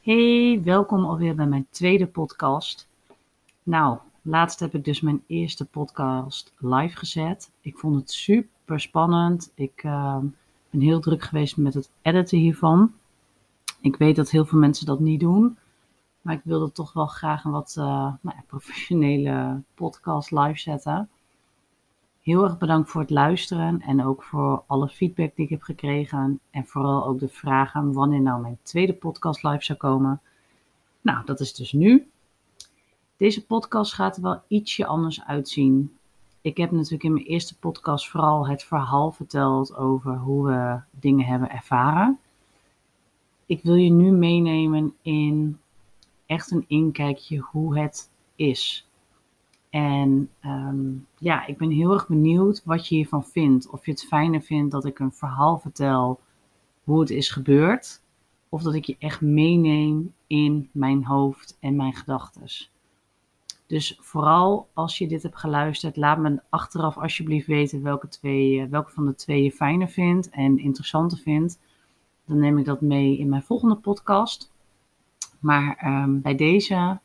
Hey, welkom alweer bij mijn tweede podcast. Nou, laatst heb ik dus mijn eerste podcast live gezet. Ik vond het super spannend. Ik uh, ben heel druk geweest met het editen hiervan. Ik weet dat heel veel mensen dat niet doen. Maar ik wilde toch wel graag een wat uh, nou professionele podcast live zetten. Heel erg bedankt voor het luisteren en ook voor alle feedback die ik heb gekregen. En vooral ook de vragen wanneer nou mijn tweede podcast live zou komen. Nou, dat is dus nu. Deze podcast gaat er wel ietsje anders uitzien. Ik heb natuurlijk in mijn eerste podcast vooral het verhaal verteld over hoe we dingen hebben ervaren. Ik wil je nu meenemen in echt een inkijkje hoe het is. En um, ja, ik ben heel erg benieuwd wat je hiervan vindt. Of je het fijner vindt dat ik een verhaal vertel hoe het is gebeurd. Of dat ik je echt meeneem in mijn hoofd en mijn gedachten. Dus vooral als je dit hebt geluisterd, laat me achteraf alsjeblieft weten welke, twee, welke van de twee je fijner vindt en interessanter vindt. Dan neem ik dat mee in mijn volgende podcast. Maar um, bij deze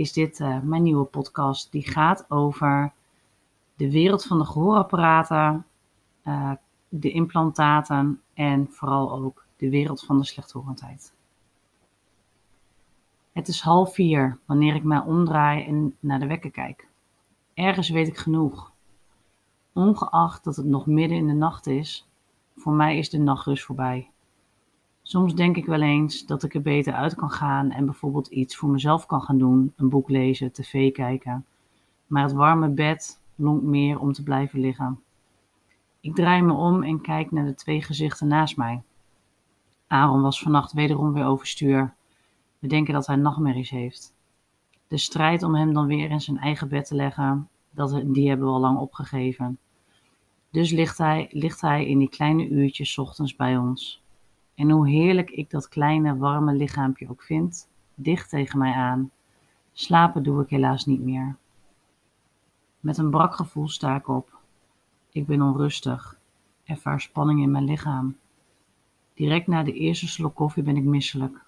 is dit uh, mijn nieuwe podcast. Die gaat over de wereld van de gehoorapparaten, uh, de implantaten en vooral ook de wereld van de slechthorendheid. Het is half vier wanneer ik mij omdraai en naar de wekker kijk. Ergens weet ik genoeg. Ongeacht dat het nog midden in de nacht is, voor mij is de nachtrust voorbij. Soms denk ik wel eens dat ik er beter uit kan gaan en bijvoorbeeld iets voor mezelf kan gaan doen, een boek lezen, tv kijken. Maar het warme bed lonkt meer om te blijven liggen. Ik draai me om en kijk naar de twee gezichten naast mij. Aaron was vannacht wederom weer overstuur. We denken dat hij nachtmerries heeft. De strijd om hem dan weer in zijn eigen bed te leggen, dat, die hebben we al lang opgegeven. Dus ligt hij, ligt hij in die kleine uurtjes ochtends bij ons. En hoe heerlijk ik dat kleine, warme lichaampje ook vind, dicht tegen mij aan. Slapen doe ik helaas niet meer. Met een brak gevoel sta ik op. Ik ben onrustig, ervaar spanning in mijn lichaam. Direct na de eerste slok koffie ben ik misselijk.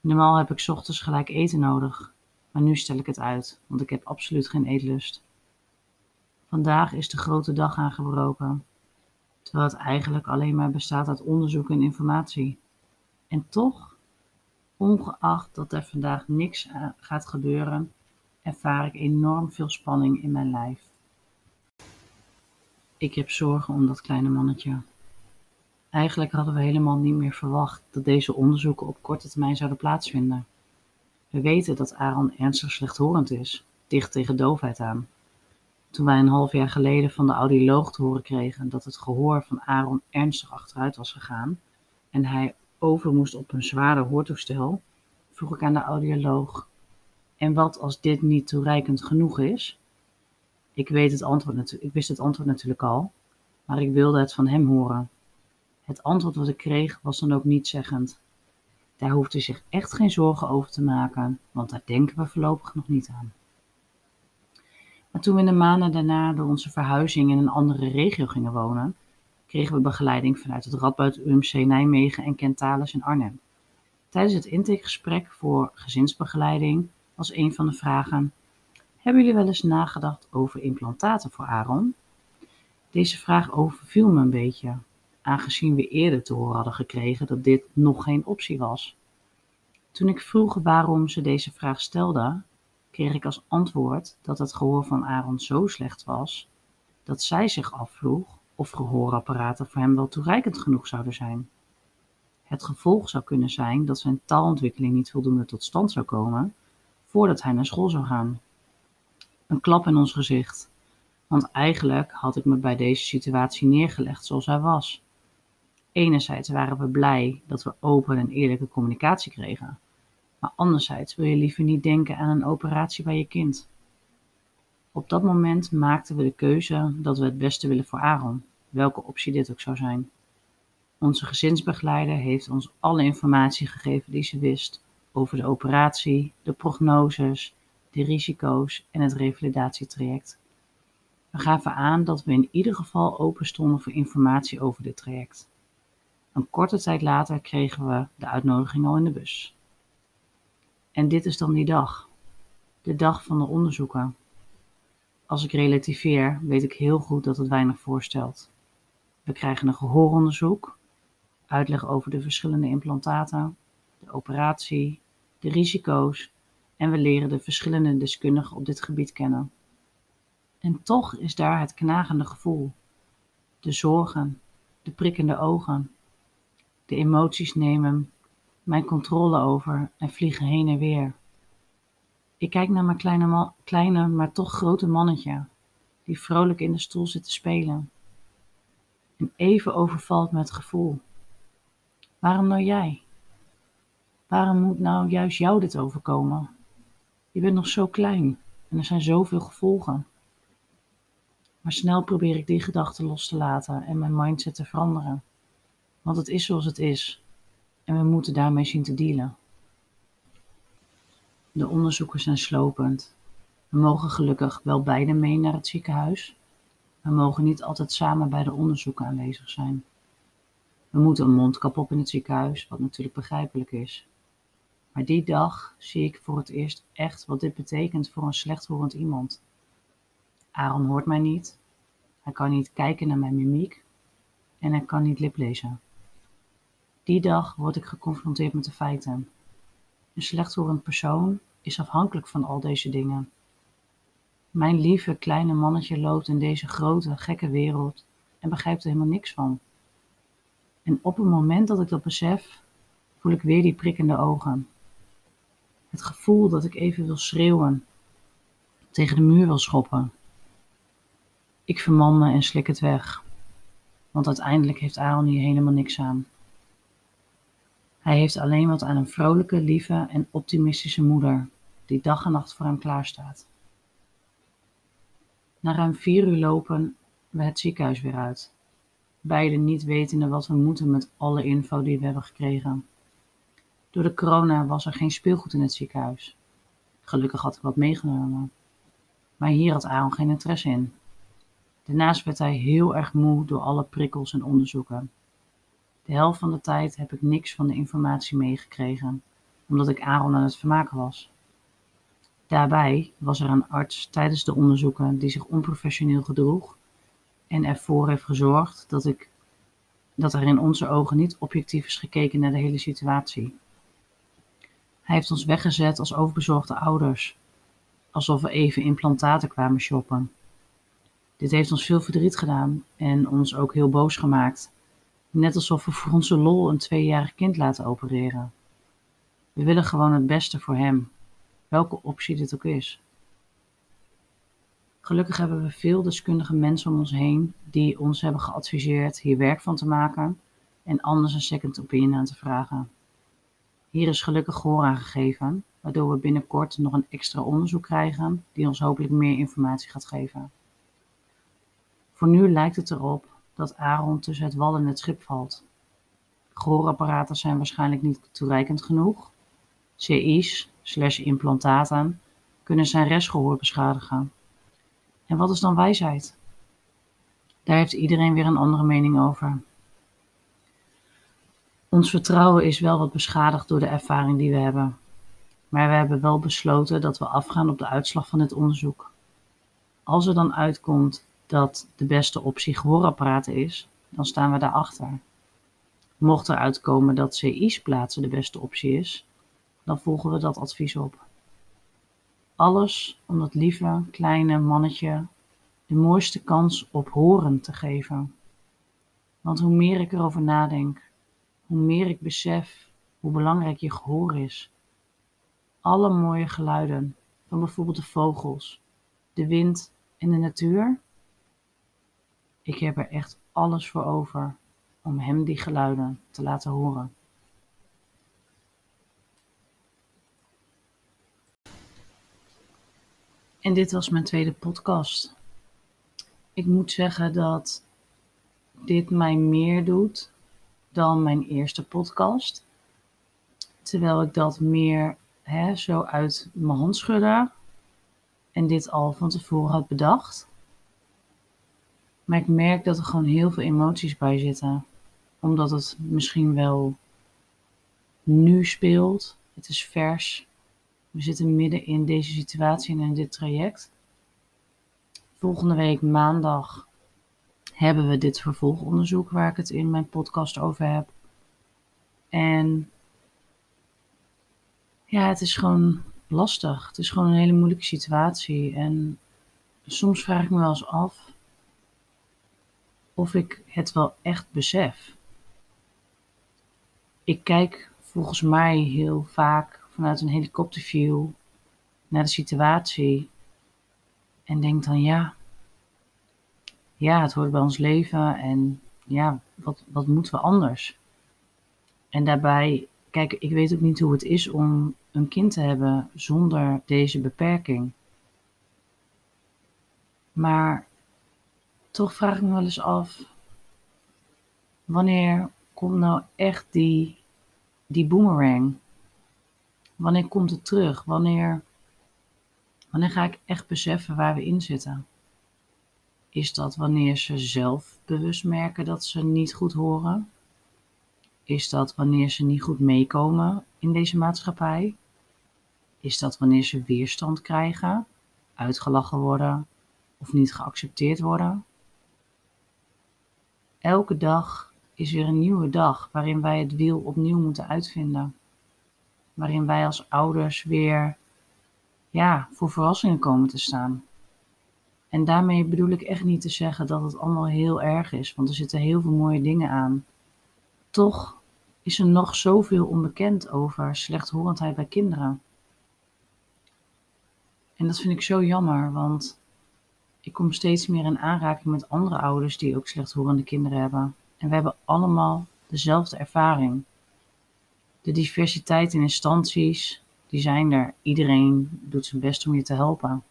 Normaal heb ik ochtends gelijk eten nodig, maar nu stel ik het uit, want ik heb absoluut geen eetlust. Vandaag is de grote dag aangebroken terwijl het eigenlijk alleen maar bestaat uit onderzoek en informatie. En toch, ongeacht dat er vandaag niks gaat gebeuren, ervaar ik enorm veel spanning in mijn lijf. Ik heb zorgen om dat kleine mannetje. Eigenlijk hadden we helemaal niet meer verwacht dat deze onderzoeken op korte termijn zouden plaatsvinden. We weten dat Aaron ernstig slechthorend is, dicht tegen doofheid aan. Toen wij een half jaar geleden van de audioloog te horen kregen dat het gehoor van Aaron ernstig achteruit was gegaan en hij over moest op een zwaarder hoortoestel, vroeg ik aan de audioloog: En wat als dit niet toereikend genoeg is? Ik, weet het antwoord ik wist het antwoord natuurlijk al, maar ik wilde het van hem horen. Het antwoord wat ik kreeg was dan ook niet zeggend. Daar hoeft u zich echt geen zorgen over te maken, want daar denken we voorlopig nog niet aan. Maar toen we in de maanden daarna door onze verhuizing in een andere regio gingen wonen, kregen we begeleiding vanuit het Radboud UMC Nijmegen en Kentalis in Arnhem. Tijdens het intakegesprek voor gezinsbegeleiding was een van de vragen: Hebben jullie wel eens nagedacht over implantaten voor Aaron? Deze vraag overviel me een beetje, aangezien we eerder te horen hadden gekregen dat dit nog geen optie was. Toen ik vroeg waarom ze deze vraag stelde, kreeg ik als antwoord dat het gehoor van Aaron zo slecht was dat zij zich afvroeg of gehoorapparaten voor hem wel toereikend genoeg zouden zijn. Het gevolg zou kunnen zijn dat zijn taalontwikkeling niet voldoende tot stand zou komen voordat hij naar school zou gaan. Een klap in ons gezicht, want eigenlijk had ik me bij deze situatie neergelegd zoals hij was. Enerzijds waren we blij dat we open en eerlijke communicatie kregen, maar anderzijds wil je liever niet denken aan een operatie bij je kind. Op dat moment maakten we de keuze dat we het beste willen voor Aaron, welke optie dit ook zou zijn. Onze gezinsbegeleider heeft ons alle informatie gegeven die ze wist over de operatie, de prognoses, de risico's en het revalidatietraject. We gaven aan dat we in ieder geval open stonden voor informatie over dit traject. Een korte tijd later kregen we de uitnodiging al in de bus. En dit is dan die dag. De dag van de onderzoeken. Als ik relativeer, weet ik heel goed dat het weinig voorstelt. We krijgen een gehooronderzoek, uitleg over de verschillende implantaten, de operatie, de risico's en we leren de verschillende deskundigen op dit gebied kennen. En toch is daar het knagende gevoel, de zorgen, de prikkende ogen. De emoties nemen mijn controle over en vliegen heen en weer. Ik kijk naar mijn kleine, kleine, maar toch grote mannetje, die vrolijk in de stoel zit te spelen. En even overvalt me het gevoel. Waarom nou jij? Waarom moet nou juist jou dit overkomen? Je bent nog zo klein en er zijn zoveel gevolgen. Maar snel probeer ik die gedachten los te laten en mijn mindset te veranderen. Want het is zoals het is en we moeten daarmee zien te dealen. De onderzoeken zijn slopend. We mogen gelukkig wel beide mee naar het ziekenhuis. We mogen niet altijd samen bij de onderzoeken aanwezig zijn. We moeten een mondkap op in het ziekenhuis, wat natuurlijk begrijpelijk is. Maar die dag zie ik voor het eerst echt wat dit betekent voor een slechthorend iemand. Aaron hoort mij niet, hij kan niet kijken naar mijn mimiek en hij kan niet liplezen. Die dag word ik geconfronteerd met de feiten. Een slechthorend persoon is afhankelijk van al deze dingen. Mijn lieve kleine mannetje loopt in deze grote, gekke wereld en begrijpt er helemaal niks van. En op het moment dat ik dat besef, voel ik weer die prikkende ogen. Het gevoel dat ik even wil schreeuwen, tegen de muur wil schoppen. Ik verman me en slik het weg, want uiteindelijk heeft Aaron hier helemaal niks aan. Hij heeft alleen wat aan een vrolijke, lieve en optimistische moeder, die dag en nacht voor hem klaarstaat. Na ruim vier uur lopen we het ziekenhuis weer uit, beiden niet wetende wat we moeten met alle info die we hebben gekregen. Door de corona was er geen speelgoed in het ziekenhuis. Gelukkig had ik wat meegenomen. Maar hier had Aaron geen interesse in. Daarnaast werd hij heel erg moe door alle prikkels en onderzoeken. De helft van de tijd heb ik niks van de informatie meegekregen, omdat ik Aaron aan het vermaken was. Daarbij was er een arts tijdens de onderzoeken die zich onprofessioneel gedroeg en ervoor heeft gezorgd dat, ik, dat er in onze ogen niet objectief is gekeken naar de hele situatie. Hij heeft ons weggezet als overbezorgde ouders, alsof we even implantaten kwamen shoppen. Dit heeft ons veel verdriet gedaan en ons ook heel boos gemaakt, net alsof we voor onze lol een tweejarig kind laten opereren. We willen gewoon het beste voor hem, welke optie dit ook is. Gelukkig hebben we veel deskundige mensen om ons heen die ons hebben geadviseerd hier werk van te maken en anders een second opinion aan te vragen. Hier is gelukkig gehoor aan gegeven, waardoor we binnenkort nog een extra onderzoek krijgen die ons hopelijk meer informatie gaat geven. Voor nu lijkt het erop dat Aaron tussen het wal en het schip valt. Gehoorapparaten zijn waarschijnlijk niet toereikend genoeg. CI's slash implantaten kunnen zijn restgehoor beschadigen. En wat is dan wijsheid? Daar heeft iedereen weer een andere mening over. Ons vertrouwen is wel wat beschadigd door de ervaring die we hebben. Maar we hebben wel besloten dat we afgaan op de uitslag van dit onderzoek. Als er dan uitkomt dat de beste optie gehoorapparaten is, dan staan we daarachter. Mocht er uitkomen dat CI's plaatsen de beste optie is, dan volgen we dat advies op. Alles om dat lieve kleine mannetje de mooiste kans op horen te geven. Want hoe meer ik erover nadenk, hoe meer ik besef hoe belangrijk je gehoor is. Alle mooie geluiden van bijvoorbeeld de vogels, de wind en de natuur. Ik heb er echt alles voor over om hem die geluiden te laten horen. En dit was mijn tweede podcast. Ik moet zeggen dat dit mij meer doet dan mijn eerste podcast. Terwijl ik dat meer hè, zo uit mijn hand schudde en dit al van tevoren had bedacht. Maar ik merk dat er gewoon heel veel emoties bij zitten. Omdat het misschien wel nu speelt. Het is vers. We zitten midden in deze situatie en in dit traject. Volgende week maandag hebben we dit vervolgonderzoek waar ik het in mijn podcast over heb. En ja, het is gewoon lastig. Het is gewoon een hele moeilijke situatie. En soms vraag ik me wel eens af of ik het wel echt besef. Ik kijk volgens mij heel vaak vanuit een helikopterview naar de situatie en denk dan ja, ja, het hoort bij ons leven en ja, wat, wat moeten we anders? En daarbij, kijk, ik weet ook niet hoe het is om een kind te hebben zonder deze beperking. Maar toch vraag ik me wel eens af, wanneer komt nou echt die, die boomerang? Wanneer komt het terug? Wanneer, wanneer ga ik echt beseffen waar we in zitten? Is dat wanneer ze zelf bewust merken dat ze niet goed horen? Is dat wanneer ze niet goed meekomen in deze maatschappij? Is dat wanneer ze weerstand krijgen, uitgelachen worden of niet geaccepteerd worden? Elke dag is weer een nieuwe dag waarin wij het wiel opnieuw moeten uitvinden. Waarin wij als ouders weer ja, voor verrassingen komen te staan. En daarmee bedoel ik echt niet te zeggen dat het allemaal heel erg is, want er zitten heel veel mooie dingen aan. Toch is er nog zoveel onbekend over slechthorendheid bij kinderen. En dat vind ik zo jammer, want ik kom steeds meer in aanraking met andere ouders die ook slechthorende kinderen hebben. En we hebben allemaal dezelfde ervaring. De diversiteit in instanties, die zijn er. Iedereen doet zijn best om je te helpen.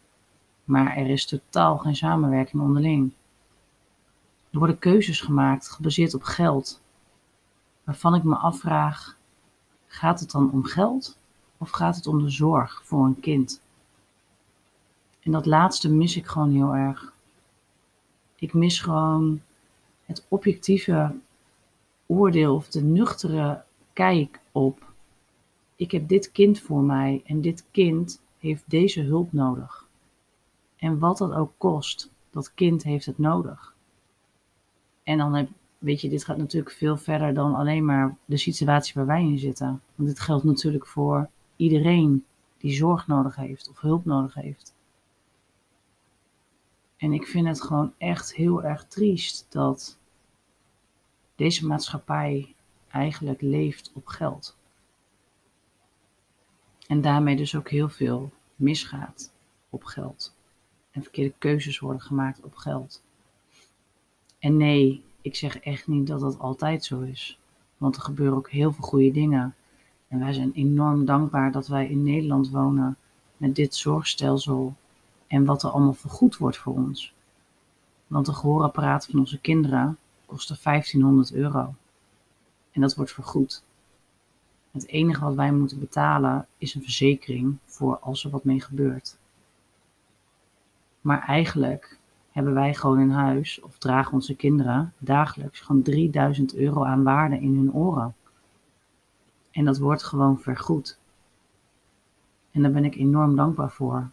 Maar er is totaal geen samenwerking onderling. Er worden keuzes gemaakt gebaseerd op geld, waarvan ik me afvraag: gaat het dan om geld of gaat het om de zorg voor een kind? En dat laatste mis ik gewoon heel erg. Ik mis gewoon het objectieve oordeel of de nuchtere kijk op. Ik heb dit kind voor mij en dit kind heeft deze hulp nodig. En wat dat ook kost, dat kind heeft het nodig. En dan heb, weet je, dit gaat natuurlijk veel verder dan alleen maar de situatie waar wij in zitten. Want dit geldt natuurlijk voor iedereen die zorg nodig heeft of hulp nodig heeft. En ik vind het gewoon echt heel erg triest dat deze maatschappij eigenlijk leeft op geld. En daarmee dus ook heel veel misgaat op geld. En verkeerde keuzes worden gemaakt op geld. En nee, ik zeg echt niet dat dat altijd zo is. Want er gebeuren ook heel veel goede dingen. En wij zijn enorm dankbaar dat wij in Nederland wonen met dit zorgstelsel en wat er allemaal vergoed wordt voor ons. Want de gehoorapparaat van onze kinderen kostte 1500 euro. En dat wordt vergoed. Het enige wat wij moeten betalen is een verzekering voor als er wat mee gebeurt. Maar eigenlijk hebben wij gewoon in huis, of dragen onze kinderen dagelijks gewoon 3000 euro aan waarde in hun oren. En dat wordt gewoon vergoed. En daar ben ik enorm dankbaar voor.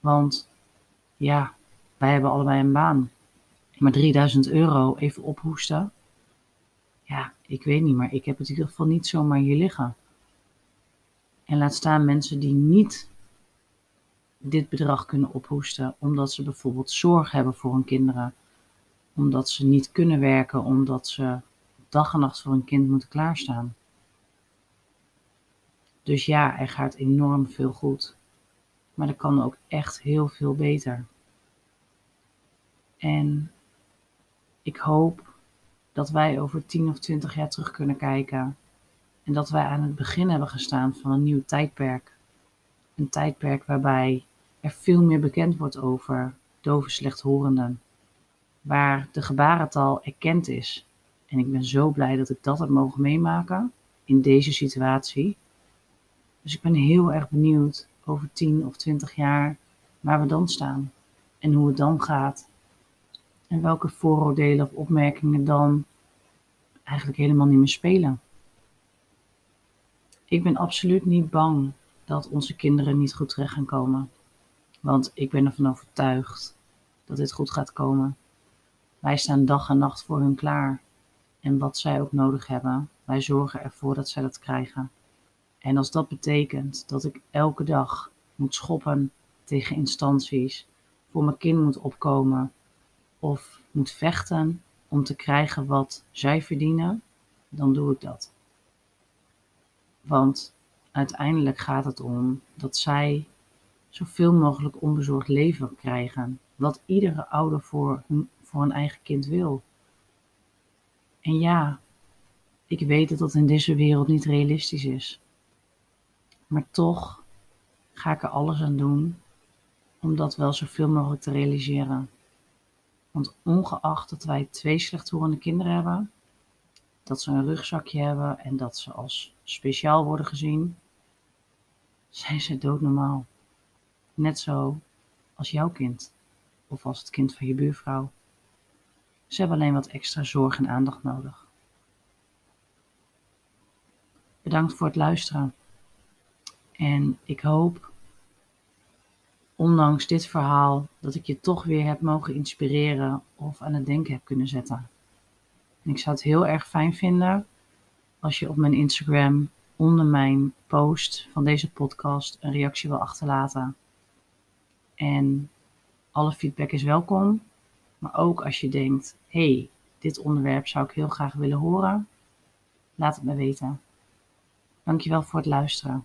Want ja, wij hebben allebei een baan. Maar 3000 euro even ophoesten. Ja, ik weet niet, maar ik heb het in ieder geval niet zomaar hier liggen. En laat staan mensen die niet dit bedrag kunnen ophoesten, omdat ze bijvoorbeeld zorg hebben voor hun kinderen, omdat ze niet kunnen werken, omdat ze dag en nacht voor hun kind moeten klaarstaan. Dus ja, er gaat enorm veel goed. Maar er kan ook echt heel veel beter. En ik hoop dat wij over 10 of 20 jaar terug kunnen kijken. En dat wij aan het begin hebben gestaan van een nieuw tijdperk. Een tijdperk waarbij er veel meer bekend wordt over dove slechthorenden. Waar de gebarentaal erkend is. En ik ben zo blij dat ik dat heb mogen meemaken in deze situatie. Dus ik ben heel erg benieuwd over 10 of 20 jaar waar we dan staan. En hoe het dan gaat. En welke vooroordelen of opmerkingen dan eigenlijk helemaal niet meer spelen. Ik ben absoluut niet bang dat onze kinderen niet goed terecht gaan komen. Want ik ben ervan overtuigd dat dit goed gaat komen. Wij staan dag en nacht voor hun klaar. En wat zij ook nodig hebben, wij zorgen ervoor dat zij dat krijgen. En als dat betekent dat ik elke dag moet schoppen tegen instanties, voor mijn kind moet opkomen of moet vechten om te krijgen wat zij verdienen, dan doe ik dat. Want uiteindelijk gaat het om dat zij zoveel mogelijk onbezorgd leven krijgen. Wat iedere ouder voor, hun, voor eigen kind wil. En ja, ik weet dat dat in deze wereld niet realistisch is. Maar toch ga ik er alles aan doen om dat wel zoveel mogelijk te realiseren. Want ongeacht dat wij twee slechthorende kinderen hebben, dat ze een rugzakje hebben en dat ze als speciaal worden gezien, zijn ze doodnormaal. Net zo als jouw kind of als het kind van je buurvrouw. Ze hebben alleen wat extra zorg en aandacht nodig. Bedankt voor het luisteren. En ik hoop, ondanks dit verhaal, dat ik je toch weer heb mogen inspireren of aan het denken heb kunnen zetten. En ik zou het heel erg fijn vinden als je op mijn Instagram onder mijn post van deze podcast een reactie wil achterlaten. En alle feedback is welkom. Maar ook als je denkt: hey, dit onderwerp zou ik heel graag willen horen, laat het me weten. Dankjewel voor het luisteren